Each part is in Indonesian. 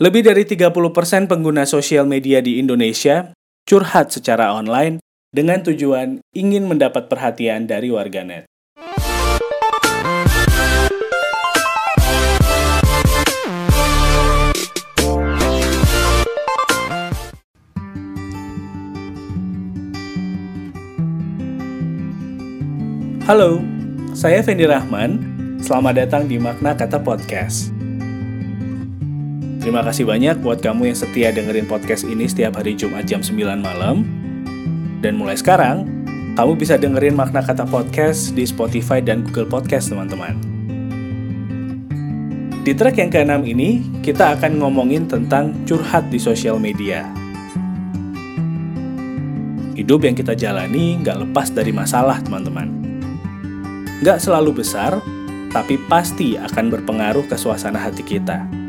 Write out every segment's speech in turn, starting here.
Lebih dari 30% pengguna sosial media di Indonesia curhat secara online dengan tujuan ingin mendapat perhatian dari warganet. Halo, saya Fendi Rahman. Selamat datang di Makna Kata Podcast. Terima kasih banyak buat kamu yang setia dengerin podcast ini setiap hari Jumat jam 9 malam. Dan mulai sekarang, kamu bisa dengerin makna kata podcast di Spotify dan Google Podcast, teman-teman. Di track yang keenam ini, kita akan ngomongin tentang curhat di sosial media. Hidup yang kita jalani nggak lepas dari masalah, teman-teman. Nggak selalu besar, tapi pasti akan berpengaruh ke suasana hati kita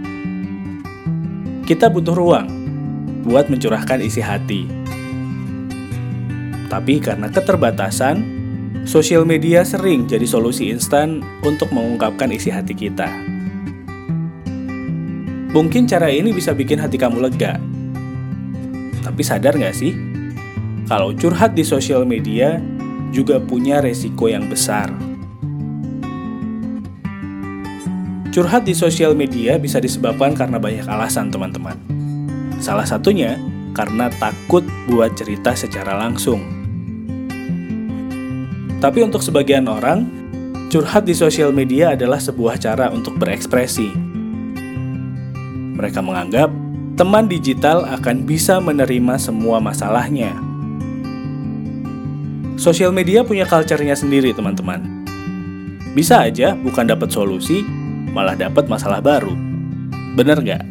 kita butuh ruang buat mencurahkan isi hati. Tapi karena keterbatasan, sosial media sering jadi solusi instan untuk mengungkapkan isi hati kita. Mungkin cara ini bisa bikin hati kamu lega. Tapi sadar nggak sih? Kalau curhat di sosial media juga punya resiko yang besar. Curhat di sosial media bisa disebabkan karena banyak alasan, teman-teman. Salah satunya karena takut buat cerita secara langsung. Tapi untuk sebagian orang, curhat di sosial media adalah sebuah cara untuk berekspresi. Mereka menganggap teman digital akan bisa menerima semua masalahnya. Sosial media punya culture-nya sendiri, teman-teman. Bisa aja bukan dapat solusi, malah dapat masalah baru. Bener nggak?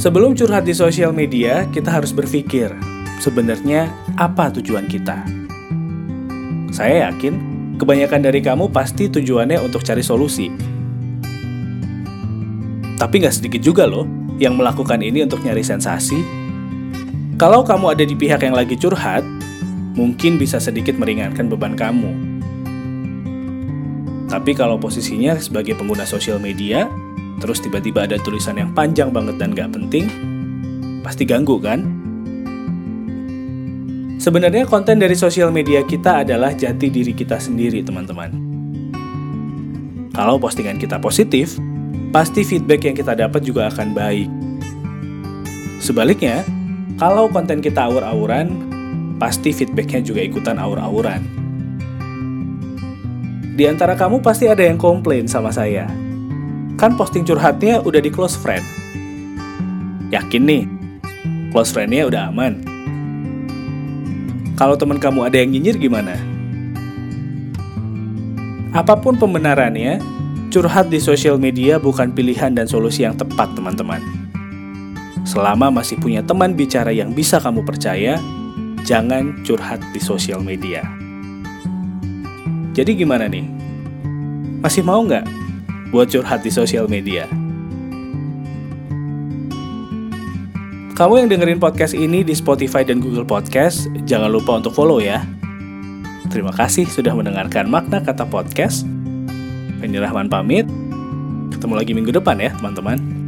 Sebelum curhat di sosial media, kita harus berpikir, sebenarnya apa tujuan kita? Saya yakin, kebanyakan dari kamu pasti tujuannya untuk cari solusi. Tapi nggak sedikit juga loh yang melakukan ini untuk nyari sensasi. Kalau kamu ada di pihak yang lagi curhat, mungkin bisa sedikit meringankan beban kamu. Tapi kalau posisinya sebagai pengguna sosial media, terus tiba-tiba ada tulisan yang panjang banget dan gak penting, pasti ganggu kan? Sebenarnya konten dari sosial media kita adalah jati diri kita sendiri, teman-teman. Kalau postingan kita positif, pasti feedback yang kita dapat juga akan baik. Sebaliknya, kalau konten kita aur-auran, pasti feedbacknya juga ikutan aur-auran. Di antara kamu pasti ada yang komplain sama saya. Kan posting curhatnya udah di close friend. Yakin nih, close friendnya udah aman. Kalau teman kamu ada yang nyinyir gimana? Apa pun pembenarannya, curhat di sosial media bukan pilihan dan solusi yang tepat, teman-teman. Selama masih punya teman bicara yang bisa kamu percaya, jangan curhat di sosial media. Jadi gimana nih? Masih mau nggak buat curhat di sosial media? Kamu yang dengerin podcast ini di Spotify dan Google Podcast, jangan lupa untuk follow ya. Terima kasih sudah mendengarkan makna kata podcast. Fendi Rahman pamit. Ketemu lagi minggu depan ya, teman-teman.